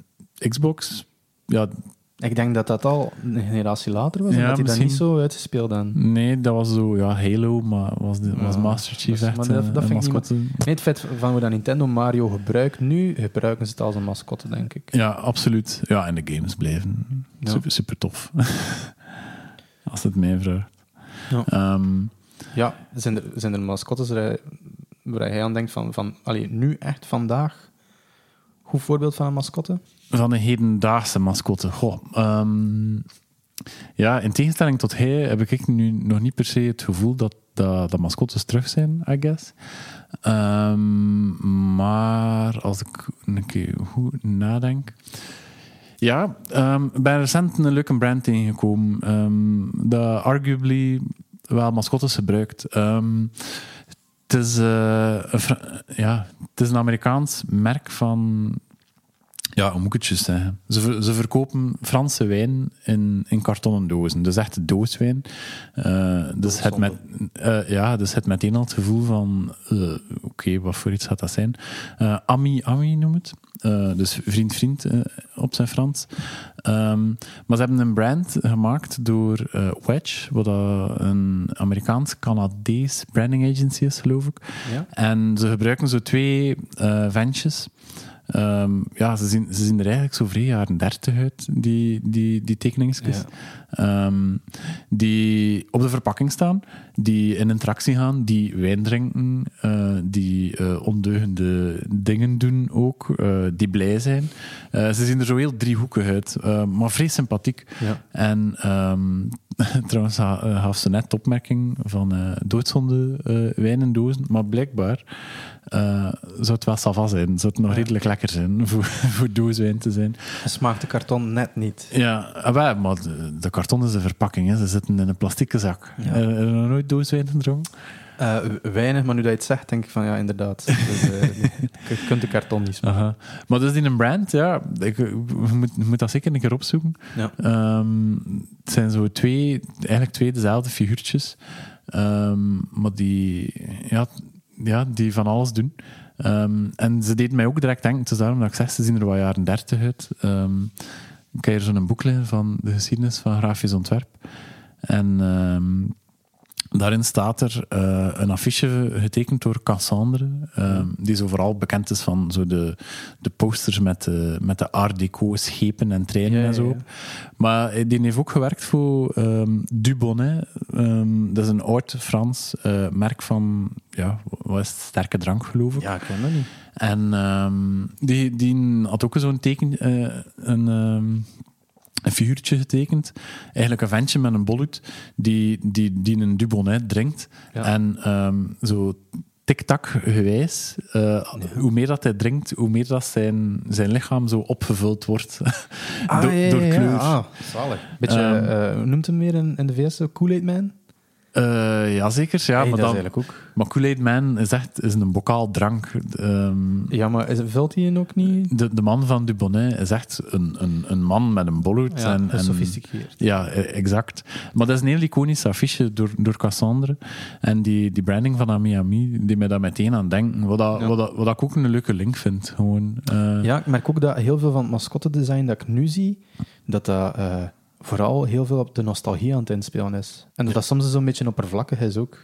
Xbox, ja, Ik denk dat dat al een generatie later was, Ja, en dat hij dat niet zo uitgespeeld dan. nee, dat was zo, ja, Halo, maar was, de, was Ja, Master Chief echt maar dat- een- dat een vind ik niet- mascotte? Nee, het feit van hoe dat Nintendo Mario gebruikt nu, gebruiken ze het als een mascotte, denk ik. Ja, absoluut. Ja, en de games blijven Ja. super, super tof. Als het mij vraagt. Ja. Ehm, Ja, zijn er, zijn er mascottes waar, waar hij aan denkt van, van allee, nu echt vandaag? Goed voorbeeld van een mascotte? van een hedendaagse mascotte. Goh, ehm, ja, in tegenstelling tot hij heb ik nu nog niet per se het gevoel dat, dat, mascottes terug zijn, I guess. Ehm, maar als ik een keer goed nadenk. Ja, ehm, ik ben recent een leuke brand tegengekomen. ehm dat arguably wel mascottes gebruikt. Ehm, het Het is, eh, ja, een Amerikaans merk van. Ja, hoe moet ik het juist zeggen? Ze, ver- ze verkopen Franse wijn in, in kartonnen dozen. Dus echt dooswijn. Eh, dus, het met, eh, ja, dus het meteen al het gevoel van... eh, Oké, wat voor iets gaat dat zijn? Ami, ami noem het. Dus vriend, vriend op zijn Frans. Ehm, maar ze hebben een brand gemaakt door Wedge, wat een Amerikaans-Canadees branding agency is, geloof ik. Ja. En ze gebruiken zo twee ventjes. Ehm, ja, ze zien, ze zien er eigenlijk zo vrij jaren dertig uit, die, die, die tekeningsjes. Ehm, die op de verpakking staan, die in interactie gaan, die wijn drinken, eh, die eh, ondeugende dingen doen ook, eh, die blij zijn. Ze zien er zo heel driehoekig uit, maar vrij sympathiek. Ja. En ehm, trouwens eh, gaf ze net de opmerking van eh doodzonde eh wijnendozen, maar blijkbaar zou het wel sava zijn. Zou het nog Ja. redelijk lekker zijn voor, voor dooswijn te zijn. Smaakt de karton net niet. Ja, ah, maar de, de karton is de verpakking. Hè. Ze zitten in een plastieke zak. Ja. Heb je nog nooit dooswijn gedronken? Eh, weinig, maar nu dat je het zegt, denk ik van ja, inderdaad. Dus, eh, je kunt de karton niet smaken. Maar dus in een brand, ja, ik, moet, moet dat zeker een keer opzoeken. Ja. Ehm, het zijn zo twee, eigenlijk twee dezelfde figuurtjes, Ehm, maar die, ja, ja, die van alles doen. Ehm, en ze deed mij ook direct denken, het is daarom dat ik zeg, ze zien er wat jaren dertig uit. Ik heb hier zo'n boek liggen van de geschiedenis van grafisch ontwerp. En daarin staat er eh, een affiche getekend door Cassandre, ehm, die zo vooral bekend is van zo de, de posters met de, met de art deco schepen en treinen Ja, en zo. ja, ja. Maar eh, die heeft ook gewerkt voor ehm Dubonnet. Ehm, dat is een oud Frans eh, merk van, ja, wat is het, sterke drank geloof ik. Ja, ik ken dat niet. En die, die had ook zo'n teken, een, een figuurtje getekend. Eigenlijk een ventje met een bolhoed die, die, die een Dubonnet drinkt. Ja. En ehm, zo tik-tak gewijs, eh, hoe meer dat hij drinkt, hoe meer dat zijn, zijn lichaam zo opgevuld wordt door, door kleur. Ah, zalig. Beetje, Ehm. eh, hoe noemt hem weer in, in de VS? zo? Kool-Aid Man? Eh, Jazeker, ja, Hey, maar, dat dan, ook. maar Kool-Aid Man is echt is een bokaal drank. Ehm, Ja, maar is, vult hij ook niet? de, de man van Dubonnet is echt een, een, een man met een bolhoed. Ja, en, en, gesofisticeerd. ja, eh, exact. Maar dat is een heel iconisch affiche door, door Cassandre. En die, die branding van Ami die mij daar meteen aan denken. Wat, dat, Ja. wat, dat, wat ik ook een leuke link vind. Gewoon, eh, Ja, ik merk ook dat heel veel van het mascottedesign dat ik nu zie, dat dat eh, vooral heel veel op de nostalgie aan het inspelen is. En dat dat soms zo'n beetje oppervlakkig is ook.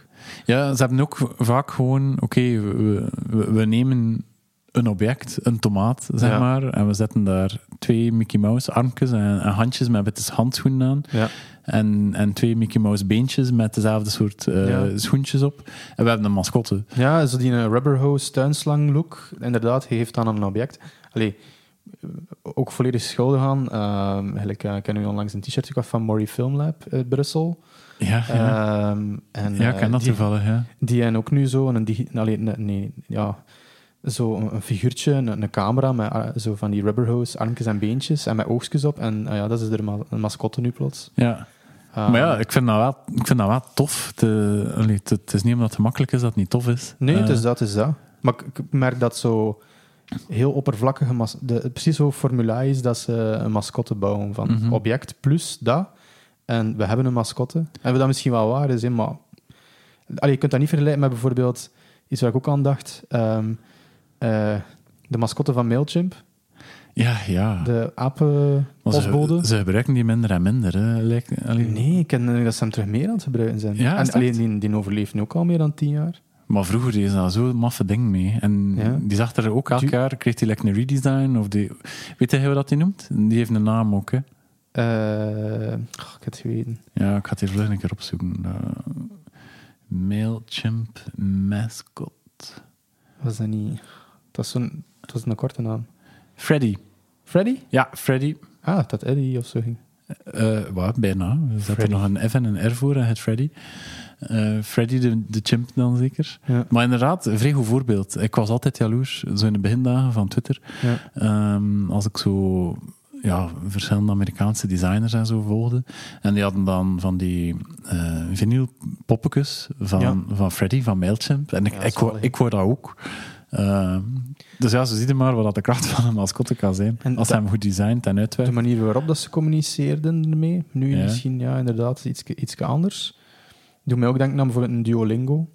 Ja, ze hebben ook vaak gewoon, oké, we, we, we nemen een object, een tomaat, zeg Ja. maar, en we zetten daar twee Mickey Mouse armpjes en, en handjes met witte handschoenen aan. Ja. En, en twee Mickey Mouse beentjes met dezelfde soort eh, Ja. schoentjes op. En we hebben een mascotte. Ja, zo die eh, rubber hose tuinslang look, inderdaad, je geeft aan een object. Allee, ook volledig schuldig aan. Ehm, eigenlijk, eh, ik heb nu onlangs een t-shirt gekocht van Mori Film Lab uit Brussel. Ja, ja. Ehm, en, ja ik eh, dat die, toevallig, ja. Die en ook nu zo een, digi- allee, nee, nee, ja, zo een, een figuurtje, een, een camera met eh, zo van die rubber hose armpjes en beentjes en met oogstjes op. En eh, ja, dat is er ma- een mascotte nu plots. ja. Ehm, maar ja, ik vind dat wel, ik vind dat wel tof. Te, allee, het, het is niet omdat het gemakkelijk is dat het niet tof is. Nee, het Eh, is dat, het is dat. Maar ik merk dat zo heel oppervlakkige... De, precies zo formula is dat ze een mascotte bouwen. Van Mhm. object plus dat. En we hebben een mascotte. En we dat misschien wel waar is, hè, maar... Allee, je kunt dat niet vergelijken met bijvoorbeeld... Iets waar ik ook aan dacht. ehm, eh, de mascotte van Mailchimp. Ja, ja. De apen Maar ze, ze gebruiken die minder en minder. Hè. Lijkt, allee. Nee, ik ken dat ze hem terug meer aan het gebruiken zijn. Ja, en alleen die, die overleeft nu ook al meer dan tien jaar. Maar vroeger deed ze daar zo maffe ding mee. En Ja. die zag er ook elk jaar, kreeg hij like een redesign. Of die, weet je hoe dat die noemt? Die heeft een naam ook, hè. Eh, ik heb het geweten. Ja, ik ga het hier vlug een keer opzoeken. Uh, Mailchimp mascot. Was dat niet... Het was, zo'n, het was een korte naam. Freddy. Freddy? Ja, Freddy. Ah, dat Eddie of zo ging. Wat, bijna. Zat er Freddy. nog een F en een R voor het Freddy. Eh, Freddy de, de chimp dan zeker. Ja. Maar inderdaad, een vrij goed voorbeeld. Ik was altijd jaloers, zo in de begindagen van Twitter. Ja. Ehm, als ik zo ja, verschillende Amerikaanse designers en zo volgde. En die hadden dan van die eh vinyl poppetjes van, Ja. van Freddy van Mailchimp. En ik, ik, zalig. ik wou dat ook. Eh, dus ja, ze zien maar wat dat de kracht van een mascotte kan zijn. En als dat- hij hem goed designt en De uitwerkt. manier waarop dat ze communiceerden ermee, nu Ja. misschien ja, inderdaad iets, iets anders. Doe mij ook denken aan bijvoorbeeld een Duolingo.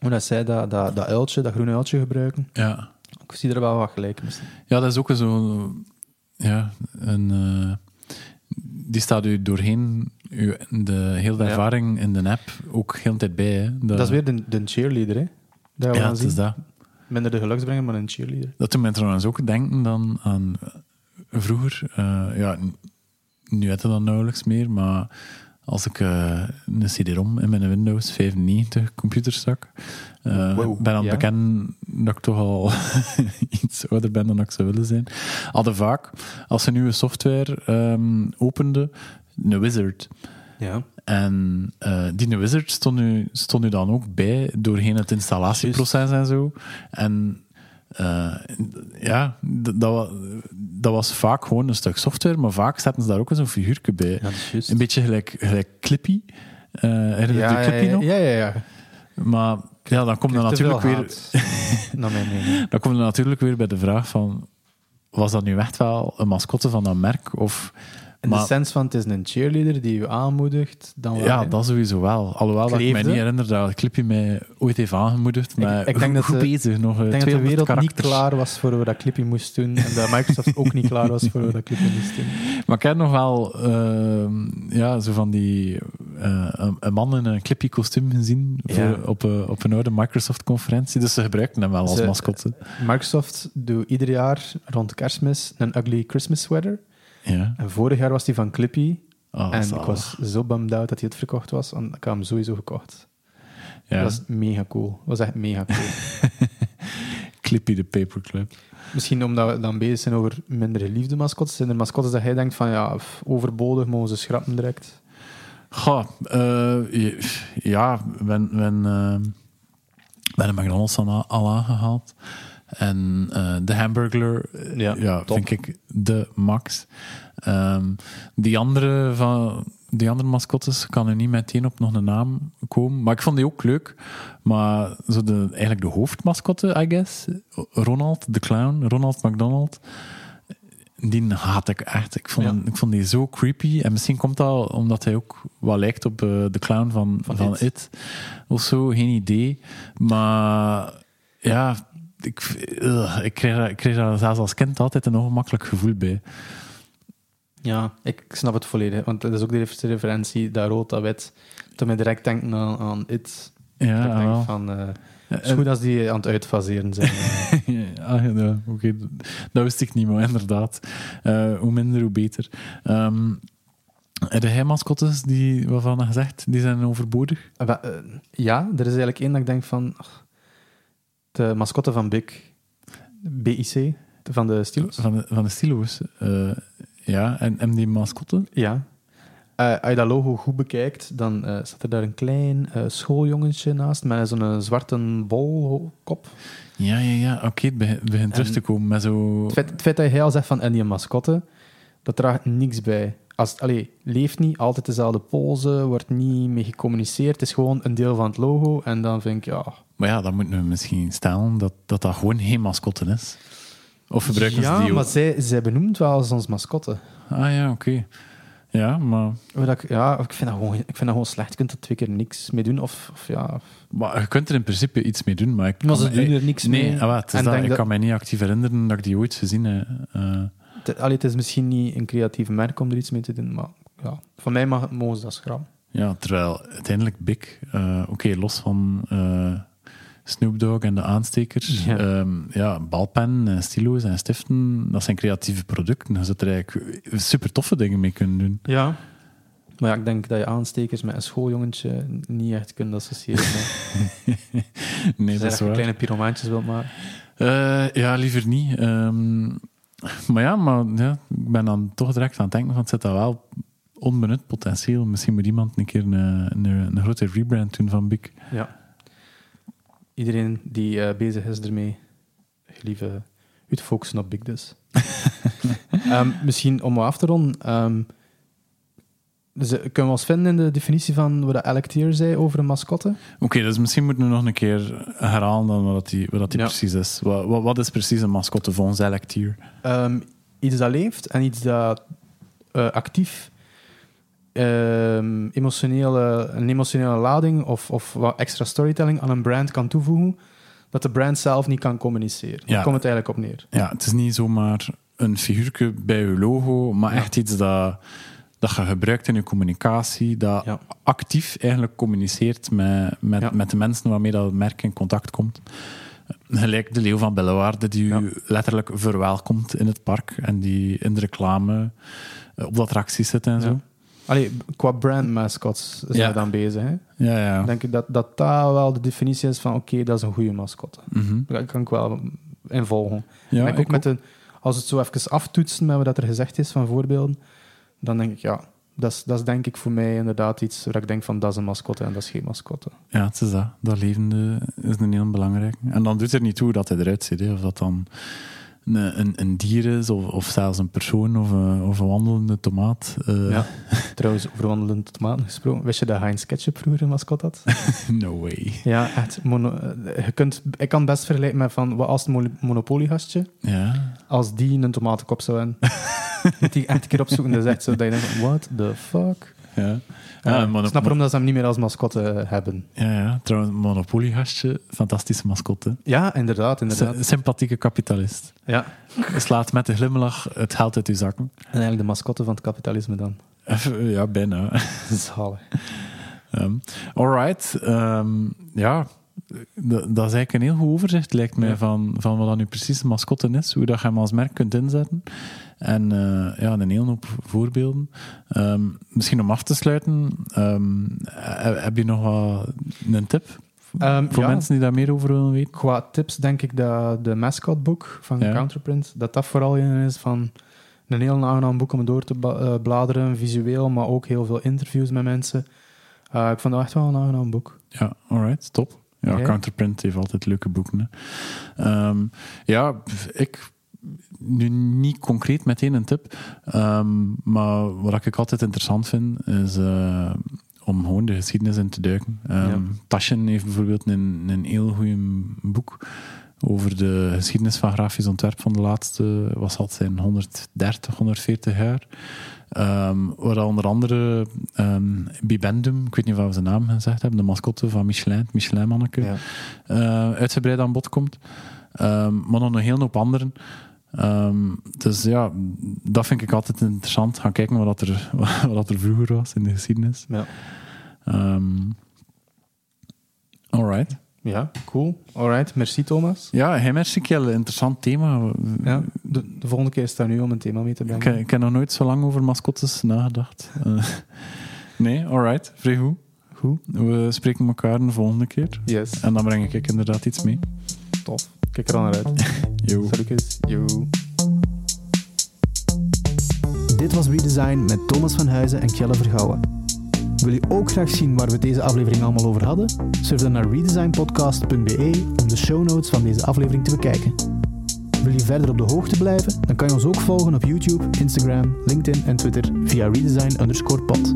Hoe dat zij dat, dat, dat uiltje, dat groene uiltje gebruiken. Ja. Ik zie er wel wat gelijkenissen. ja, dat is ook zo... Ja, een... eh, die staat u doorheen uw, de hele Ja. ervaring in de app ook heel de tijd bij. Hè. Dat is weer de, de cheerleader, hè? Dat Ja, het zien. is dat. Minder de geluksbrenger, maar een cheerleader. Dat doet mij trouwens ook denken dan aan eh, vroeger. eh, ja, nu heb je dat nauwelijks meer, maar als ik eh, een CD-ROM in mijn Windows 95 computer stak, eh Wow, ben aan het ja. bekennen dat ik toch al iets ouder ben dan ik zou willen zijn, hadden vaak, als ze nieuwe software ehm, opende, een wizard. Ja. En eh, die wizard stond nu, stond nu dan ook bij doorheen het installatieproces en zo. En eh, ja, dat, dat was vaak gewoon een stuk software, maar vaak zetten ze daar ook eens een figuurtje bij. Ja. Een beetje gelijk, gelijk Clippy. Eh herinner ja, je Clippy ja, nog? ja, ja, ja. Maar ja, dan komt er natuurlijk weer... Dan komen we natuurlijk weer bij de vraag van... Was dat nu echt wel een mascotte van dat merk? Of, In maar, de sens van, het is een cheerleader die u aanmoedigt, dan wel, ja, dat sowieso wel. Alhoewel dat ik mij Kleefde. niet herinner dat Clippy mij ooit heeft aangemoedigd. Maar ik denk dat goed de- bezig, nog eh, Ik denk dat de 200 wereld niet klaar was voor hoe dat Clippy moest doen. En dat Microsoft ook niet klaar was voor hoe dat Clippy moest doen. Maar ik heb nog wel ehm, ja, zo van die eh, een, een man in een Clippy kostuum gezien Ja. voor, op, een- op een oude Microsoft-conferentie. Dus ze gebruikten hem wel als Ze- mascotte. Microsoft doet ieder jaar rond kerstmis een ugly Christmas sweater. Ja. En vorig jaar was die van Clippy. Oh, en zalig. ik was zo bummed out dat hij het verkocht was. En ik had hem sowieso gekocht. ja. Dat was mega cool. Dat was echt mega cool. Clippy de Paperclip. Misschien omdat we dan bezig zijn over minder geliefde mascottes. Zijn er mascottes dat jij denkt van ja, overbodig, mogen ze schrappen direct? Goh, eh, ja, ben, ben, ben een McDonald's al, al aangehaald. En eh, de Hamburglar, eh, Ja, ja, vind ik de max. Ehm, die, andere van, die andere mascottes kan er niet meteen op nog een naam komen. Maar ik vond die ook leuk. Maar zo de, eigenlijk de hoofdmascotte, I guess. Ronald, de clown, Ronald McDonald. Die haat ik echt. Ik vond, Ja. ik vond die zo creepy. En misschien komt dat omdat hij ook wat lijkt op eh, de clown van, Van van, It. It. Of zo, geen idee. Maar ja, ik, ugh, ik, kreeg, daar- ik kreeg daar zelfs als kind altijd een ongemakkelijk gevoel bij. Ja, ik snap het volledig. Want dat is ook de refer- referentie, dat rood, dat wit. Toen mij direct denken aan, aan It. Ja, ik denk wel. van... eh, het is goed als die aan het uitfaseren zijn. ja, ja, oké. Dat wist ik niet, maar inderdaad. Eh, hoe minder, hoe beter. Ehm heb jij mascottes die, waarvan je gezegd, die zijn overbodig? Eh, eh, ja, er is eigenlijk één dat ik denk van... ach, de mascotte van BIC. BIC, van de Steelers. Van de, van de stilo's. Eh, ja, en, en die mascotte? Ja. Eh, als je dat logo goed bekijkt, dan eh, staat er daar een klein eh, schooljongetje naast met zo'n zwarte bolkop. Ja, ja, ja. Oké, het begint, begint terug te komen met zo... Het feit, het feit dat hij al zegt van en die mascotte, dat draagt niks bij. Als allee, leeft niet, altijd dezelfde pose, wordt niet mee gecommuniceerd. Het is gewoon een deel van het logo. En dan vind ik, ja... Maar ja, dan moeten we misschien stellen dat dat, dat gewoon geen mascotte is. Of gebruiken ja, ze die ook? maar zij, zij benoemt wel als ons mascotte. Ah ja, oké. Ja, maar, ik, ja, ik vind, dat gewoon, ik vind dat gewoon slecht. Je kunt er twee keer niks mee doen. Of, of ja... maar je kunt er in principe iets mee doen, maar ik Maar ze doen er niks nee, mee. ah, wat, het is En dat, ik dat- kan mij niet actief herinneren dat ik die ooit gezien heb. Eh, allee, het is misschien niet een creatief merk om er iets mee te doen, maar ja, van mij mag, mogen ze dat schrappen. ja, terwijl uiteindelijk Big, eh, oké, los van eh, Snoop Dogg en de aanstekers, Ja. ja. ja, balpen en stilo's en stiften, dat zijn creatieve producten. Je zou er eigenlijk super toffe dingen mee kunnen doen. Ja. Maar ja, ik denk dat je aanstekers met een schooljongetje niet echt kunt associëren. nee, dat is waar. kleine pyromaantjes wilt maken. Eh, ja, liever niet. Ehm, maar ja, maar ja, ik ben dan toch direct aan het denken van het zit dat wel onbenut potentieel. Misschien moet iemand een keer een, een, een grote rebrand doen van Big. Ja. Iedereen die eh, bezig is ermee, lieve u te focussen op Big Dus. Ehm, misschien om af te ronden. ehm, dus, eh, kunnen we ons vinden in de definitie van wat Alec Tier zei over een mascotte? Oké, dus misschien moeten we nog een keer herhalen dan wat dat die, wat dat die Ja. precies is. Wat, wat, wat is precies een mascotte volgens Electier? Ehm, iets dat leeft en iets dat eh, actief ehm, emotionele, een emotionele lading of, of wat extra storytelling aan een brand kan toevoegen, dat de brand zelf niet kan communiceren. Ja. Daar komt het eigenlijk op neer. Ja, het is niet zomaar een figuurtje bij je logo, maar Ja. echt iets dat, dat je gebruikt in je communicatie, dat Ja. actief eigenlijk communiceert met, met, Ja. met de mensen waarmee dat merk in contact komt. Gelijk de leeuw van Bellewaarde, die Ja. u letterlijk verwelkomt in het park en die in de reclame eh, op de attracties zit en zo. Allee, qua brand mascots zijn Ja. we dan bezig. Hè? Ja, ja. Denk ik dat, dat dat wel de definitie is van oké, dat is een goede mascotte. Mhm. Daar kan ik wel in volgen. ja denk ook ik met de, als het zo even aftoetsen met wat er gezegd is van voorbeelden, dan denk ik ja, dat is, dat is denk ik voor mij inderdaad iets waar ik denk van dat is een mascotte en dat is geen mascotte. Ja, het is dat. Dat levende is een heel belangrijk. En dan doet het er niet toe dat hij eruit ziet. Hè. Of dat dan een, een, een dier is, of, of zelfs een persoon, of een, of een wandelende tomaat. Eh, Ja. Trouwens, over wandelende tomaten gesproken. Wist je dat Heinz Ketchup vroeger een mascot had? No way. ja, echt. Mono, eh, je kunt, ik kan best vergelijken met van, wat als het Mo- Monopoly-gastje, Ja. als die een tomatenkop zou hebben. Moet die echt een keer opzoeken. Dat is echt zo dat je denkt van, what the fuck? Ja. Ik snap waarom dat ze hem niet meer als mascotte hebben. ja, ja. Trouwens, Monopoly-gastje, fantastische mascotte. Ja, inderdaad, inderdaad. Sy- Sympathieke kapitalist. Ja. Slaat met de glimlach het geld uit uw zakken. En eigenlijk de mascotte van het kapitalisme dan. Even, Ja, bijna. Zalig. Ehm alright. Ehm, ja, dat, dat is eigenlijk een heel goed overzicht, lijkt mij, Ja. van, van wat dan nu precies een mascotte is, hoe dat je hem als merk kunt inzetten. En eh, ja, een hele hoop voorbeelden. Ehm, misschien om af te sluiten, ehm, he- heb je nog wat een tip Ehm, voor ja. mensen die daar meer over willen weten? Qua tips denk ik dat de mascot boek van Ja. Counterprint, dat dat vooral een is van een heel aangenaam boek om door te eh, bladeren, visueel, maar ook heel veel interviews met mensen. Eh, ik vond dat echt wel een aangenaam boek. Ja, alright, top. Ja? Counterprint heeft altijd leuke boeken. Hè. Ja, ik nu niet concreet meteen een tip, ehm, maar wat ik altijd interessant vind is eh, om gewoon de geschiedenis in te duiken. Ehm Ja. Taschen heeft bijvoorbeeld een, een heel goed boek over de geschiedenis van grafisch ontwerp van de laatste, zal het zijn, 130, 140 jaar. Ehm waar onder andere ehm Bibendum, ik weet niet of we zijn naam gezegd hebben, de mascotte van Michelin, het Michelin-manneke, Ja. eh, uitgebreid aan bod komt. Ehm, maar nog een hele hoop anderen. Ehm, dus ja, dat vind ik altijd interessant. Gaan kijken wat, er, wat er vroeger was in de geschiedenis. Ja. Ehm alright. ja, cool. Alright, merci Thomas. Ja, hij merci Kjell. Interessant thema. Ja, de, de volgende keer is daar nu om een thema mee te brengen. ik heb nog nooit zo lang over mascottes nagedacht. Eh, nee, alright. Vrij goed. Goed. We spreken elkaar de volgende keer. Yes, En dan breng ik inderdaad iets mee. tof. Kijk er al naar uit. Yo. Salutjes. Yo. Dit was Redesign met Thomas van Huizen en Kjelle Vergouwen. Wil je ook graag zien waar we deze aflevering allemaal over hadden? Surf dan naar redesignpodcast.be om de show notes van deze aflevering te bekijken. Wil je verder op de hoogte blijven? Dan kan je ons ook volgen op YouTube, Instagram, LinkedIn en Twitter via redesign underscore pod.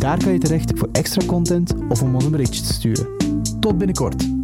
Daar kan je terecht voor extra content of om ons een berichtje te sturen. Tot binnenkort!